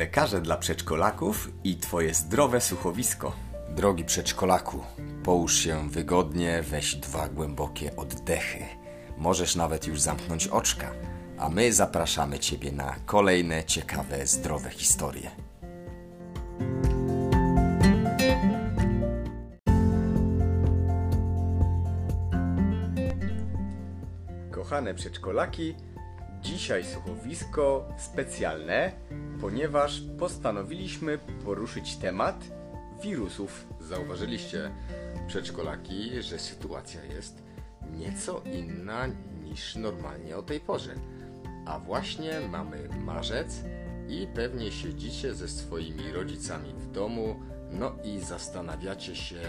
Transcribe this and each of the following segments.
lekarze dla przedszkolaków i Twoje zdrowe słuchowisko. Drogi przedszkolaku, połóż się wygodnie, weź dwa głębokie oddechy. Możesz nawet już zamknąć oczka, a my zapraszamy Ciebie na kolejne ciekawe, zdrowe historie. Kochane przedszkolaki, dzisiaj słuchowisko specjalne, ponieważ postanowiliśmy poruszyć temat wirusów. Zauważyliście, przedszkolaki, że sytuacja jest nieco inna niż normalnie o tej porze. A właśnie mamy marzec i pewnie siedzicie ze swoimi rodzicami w domu, no i zastanawiacie się,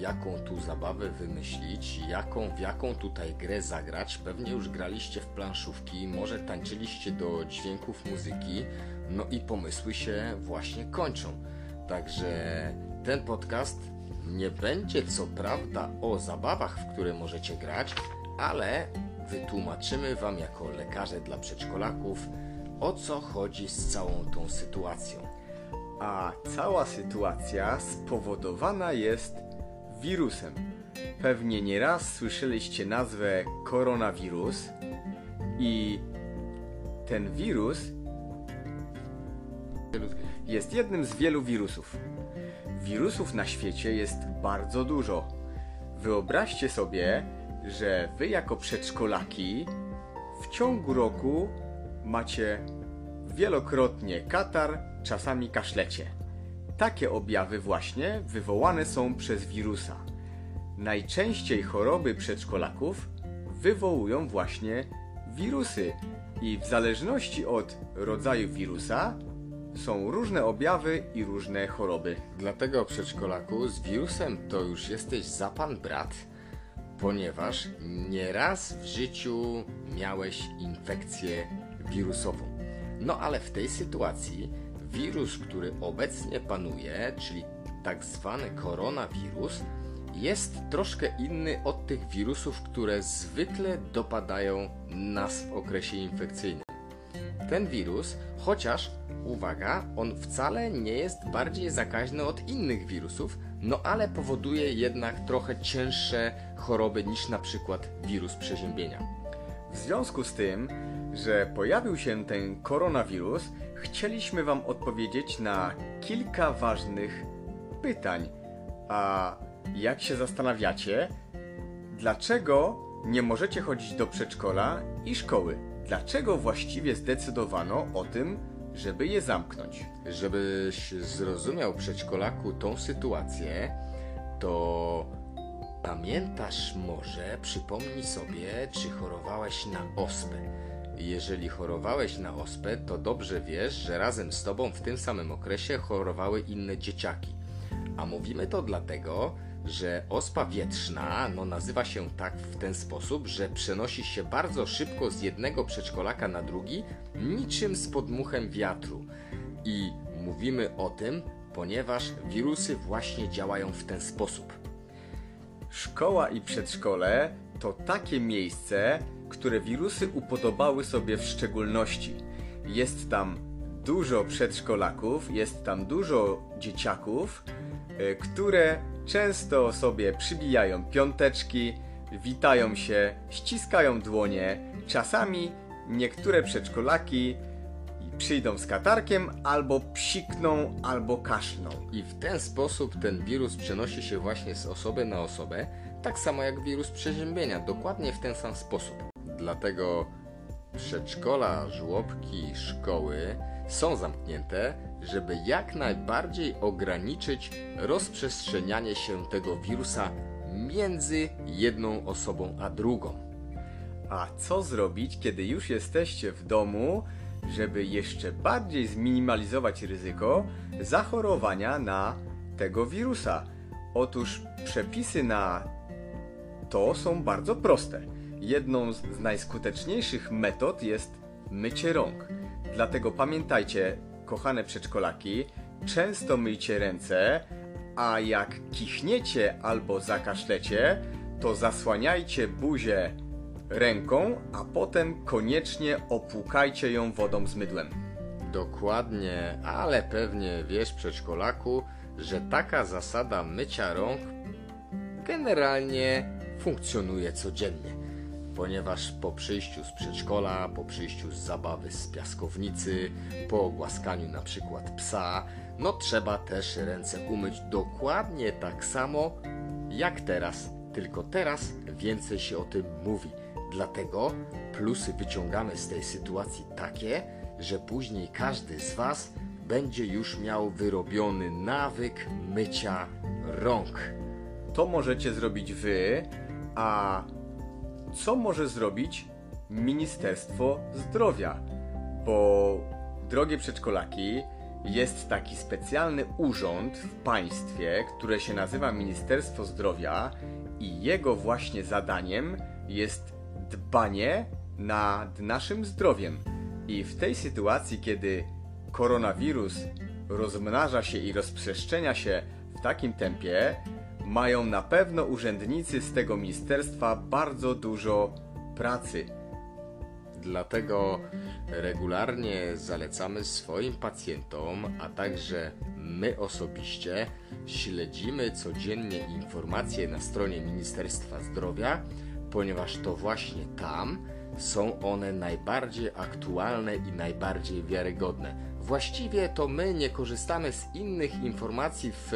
jaką tu zabawę wymyślić, jaką, w jaką tutaj grę zagrać. Pewnie już graliście w planszówki, może tańczyliście do dźwięków muzyki, no i pomysły się właśnie kończą. Także ten podcast nie będzie co prawda o zabawach, w które możecie grać, ale wytłumaczymy Wam jako lekarze dla przedszkolaków, o co chodzi z całą tą sytuacją. A cała sytuacja spowodowana jest wirusem. Pewnie nieraz słyszeliście nazwę koronawirus i ten wirus jest jednym z wielu wirusów. Wirusów na świecie jest bardzo dużo. Wyobraźcie sobie, że wy jako przedszkolaki w ciągu roku macie wielokrotnie katar, czasami kaszlecie. Takie objawy właśnie wywołane są przez wirusa. Najczęściej choroby przedszkolaków wywołują właśnie wirusy i w zależności od rodzaju wirusa są różne objawy i różne choroby. Dlatego przedszkolaku z wirusem to już jesteś za pan brat, ponieważ nieraz w życiu miałeś infekcję wirusową. No ale w tej sytuacji wirus, który obecnie panuje, czyli tak zwany koronawirus, jest troszkę inny od tych wirusów, które zwykle dopadają nas w okresie infekcyjnym. Ten wirus, chociaż uwaga, on wcale nie jest bardziej zakaźny od innych wirusów, no ale powoduje jednak trochę cięższe choroby niż na przykład wirus przeziębienia. W związku z tym, że pojawił się ten koronawirus, chcieliśmy Wam odpowiedzieć na kilka ważnych pytań. A jak się zastanawiacie, dlaczego nie możecie chodzić do przedszkola i szkoły? Dlaczego właściwie zdecydowano o tym, żeby je zamknąć? Żebyś zrozumiał przedszkolaku tą sytuację, to pamiętasz może, przypomnij sobie, czy chorowałeś na ospę. Jeżeli chorowałeś na ospę, to dobrze wiesz, że razem z tobą w tym samym okresie chorowały inne dzieciaki. A mówimy to dlatego, że ospa wietrzna no, nazywa się tak w ten sposób, że przenosi się bardzo szybko z jednego przedszkolaka na drugi, niczym z podmuchem wiatru. I mówimy o tym, ponieważ wirusy właśnie działają w ten sposób. Szkoła i przedszkole to takie miejsce, które wirusy upodobały sobie w szczególności. Jest tam dużo przedszkolaków, jest tam dużo dzieciaków, y, które często sobie przybijają piąteczki, witają się, ściskają dłonie. Czasami niektóre przedszkolaki przyjdą z katarkiem, albo psikną, albo kaszną. I w ten sposób ten wirus przenosi się właśnie z osoby na osobę, tak samo jak wirus przeziębienia, dokładnie w ten sam sposób. Dlatego przedszkola, żłobki, szkoły są zamknięte, żeby jak najbardziej ograniczyć rozprzestrzenianie się tego wirusa między jedną osobą a drugą. A co zrobić, kiedy już jesteście w domu, żeby jeszcze bardziej zminimalizować ryzyko zachorowania na tego wirusa? Otóż przepisy na to są bardzo proste. Jedną z najskuteczniejszych metod jest mycie rąk. Dlatego pamiętajcie, kochane przedszkolaki, często myjcie ręce, a jak kichniecie albo zakaszlecie, to zasłaniajcie buzię ręką, a potem koniecznie opłukajcie ją wodą z mydłem. Dokładnie, ale pewnie wiesz, przedszkolaku, że taka zasada mycia rąk generalnie funkcjonuje codziennie. Ponieważ po przyjściu z przedszkola, po przyjściu z zabawy z piaskownicy, po ogłaskaniu na przykład psa, no trzeba też ręce umyć dokładnie tak samo jak teraz. Tylko teraz więcej się o tym mówi. Dlatego plusy wyciągamy z tej sytuacji takie, że później każdy z Was będzie już miał wyrobiony nawyk mycia rąk. To możecie zrobić wy, a co może zrobić Ministerstwo Zdrowia? Bo, drogie przedszkolaki, jest taki specjalny urząd w państwie, które się nazywa Ministerstwo Zdrowia i jego właśnie zadaniem jest dbanie nad naszym zdrowiem. I w tej sytuacji, kiedy koronawirus rozmnaża się i rozprzestrzenia się w takim tempie, mają na pewno urzędnicy z tego ministerstwa bardzo dużo pracy. Dlatego regularnie zalecamy swoim pacjentom, a także my osobiście śledzimy codziennie informacje na stronie Ministerstwa Zdrowia, ponieważ to właśnie tam są one najbardziej aktualne i najbardziej wiarygodne. Właściwie to my nie korzystamy z innych informacji w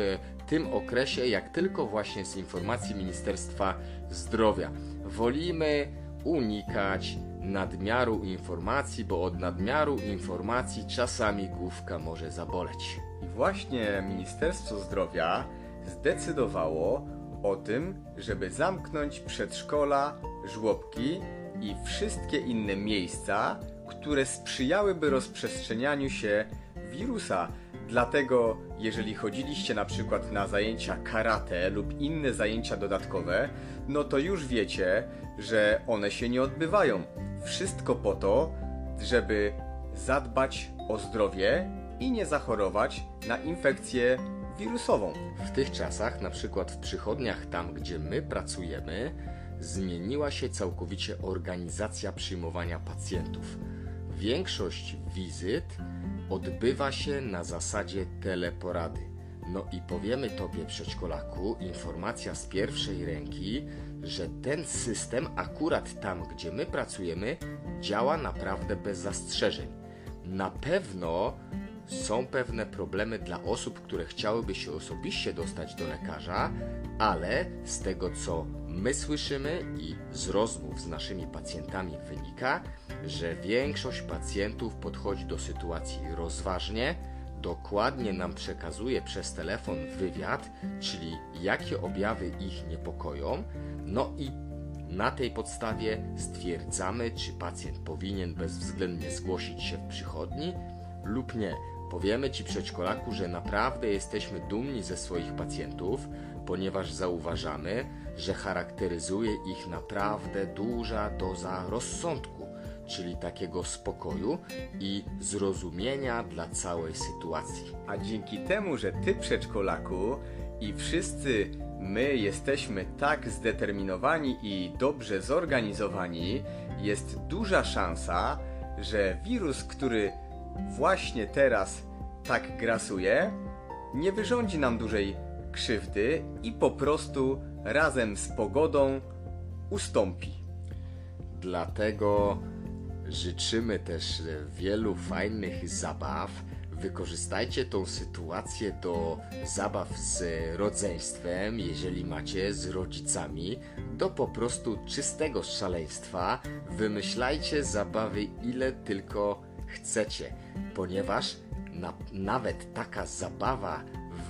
tym okresie, jak tylko właśnie z informacji Ministerstwa Zdrowia. Wolimy unikać nadmiaru informacji, bo od nadmiaru informacji czasami główka może zaboleć. I właśnie Ministerstwo Zdrowia zdecydowało o tym, żeby zamknąć przedszkola, żłobki i wszystkie inne miejsca, które sprzyjałyby rozprzestrzenianiu się wirusa. Dlatego, jeżeli chodziliście na przykład na zajęcia karate lub inne zajęcia dodatkowe, no to już wiecie, że one się nie odbywają. Wszystko po to, żeby zadbać o zdrowie i nie zachorować na infekcję wirusową. W tych czasach, na przykład w przychodniach tam, gdzie my pracujemy, zmieniła się całkowicie organizacja przyjmowania pacjentów. Większość wizyt odbywa się na zasadzie teleporady. No i powiemy Tobie, przedszkolaku, informacja z pierwszej ręki, że ten system, akurat tam, gdzie my pracujemy, działa naprawdę bez zastrzeżeń. Na pewno są pewne problemy dla osób, które chciałyby się osobiście dostać do lekarza, ale z tego co my słyszymy i z rozmów z naszymi pacjentami wynika, że większość pacjentów podchodzi do sytuacji rozważnie, dokładnie nam przekazuje przez telefon wywiad, czyli jakie objawy ich niepokoją, no i na tej podstawie stwierdzamy, czy pacjent powinien bezwzględnie zgłosić się w przychodni lub nie. Powiemy Ci, przedszkolaku, że naprawdę jesteśmy dumni ze swoich pacjentów, ponieważ zauważamy, że charakteryzuje ich naprawdę duża doza rozsądku, czyli takiego spokoju i zrozumienia dla całej sytuacji. A dzięki temu, że Ty, przedszkolaku, i wszyscy my jesteśmy tak zdeterminowani i dobrze zorganizowani, jest duża szansa, że wirus, który właśnie teraz tak grasuje, nie wyrządzi nam dużej krzywdy i po prostu razem z pogodą ustąpi. Dlatego życzymy też wielu fajnych zabaw. Wykorzystajcie tą sytuację do zabaw z rodzeństwem, jeżeli macie z rodzicami, do po prostu czystego szaleństwa. Wymyślajcie zabawy ile tylko chcecie, ponieważ na, nawet taka zabawa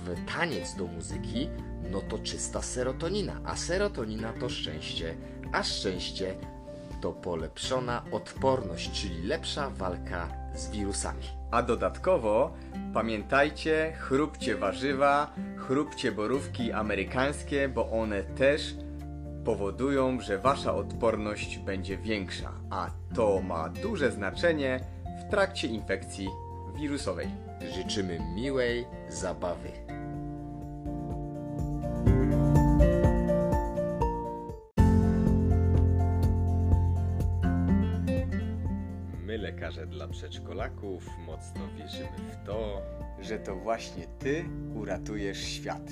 w taniec do muzyki, no to czysta serotonina, a serotonina to szczęście, a szczęście to polepszona odporność, czyli lepsza walka z wirusami. A dodatkowo pamiętajcie, chrupcie warzywa, chrupcie borówki amerykańskie, bo one też powodują, że wasza odporność będzie większa, a to ma duże znaczenie w trakcie infekcji wirusowej. Życzymy miłej zabawy. My, lekarze dla przedszkolaków, mocno wierzymy w to, Że to właśnie ty uratujesz świat.